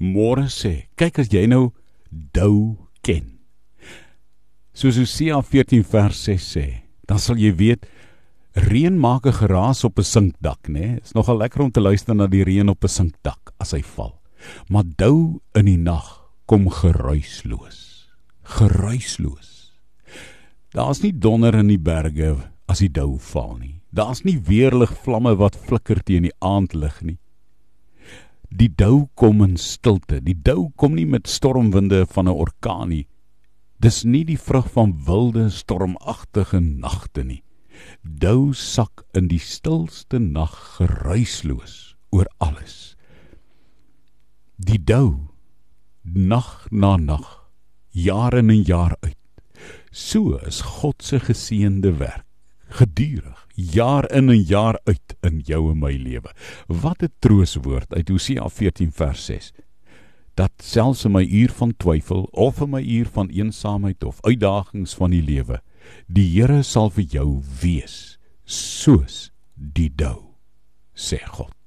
môre sê, kyk as jy nou dou ken. Soos Hosea 14 vers 6 sê, dan sal jy weet reën maak 'n geraas op 'n sinkdak, né? Nee? Is nogal lekker om te luister na die reën op 'n sinkdak as hy val. Maar dou in die nag kom geruisloos. Geruisloos. Daar's nie donder in die berge as die dou val nie. Daar's nie weerlig vlamme wat flikker teen die aandlig nie. Die dou kom in stilte. Die dou kom nie met stormwinde van 'n orkaan nie. Dis nie die vrug van wilde stormagtige nagte nie. Dou sak in die stilste nag geruisloos oor alles. Die dou nag na nag, jaar in en jaar uit. So is God se geseënde werk gedurig jaar in en jaar uit in jou en my lewe. Wat 'n trooswoord uit Hosea 14 vers 6. Dat selfs in my uur van twyfel of in my uur van eensaamheid of uitdagings van die lewe, die Here sal vir jou wees soos die dou, sê God.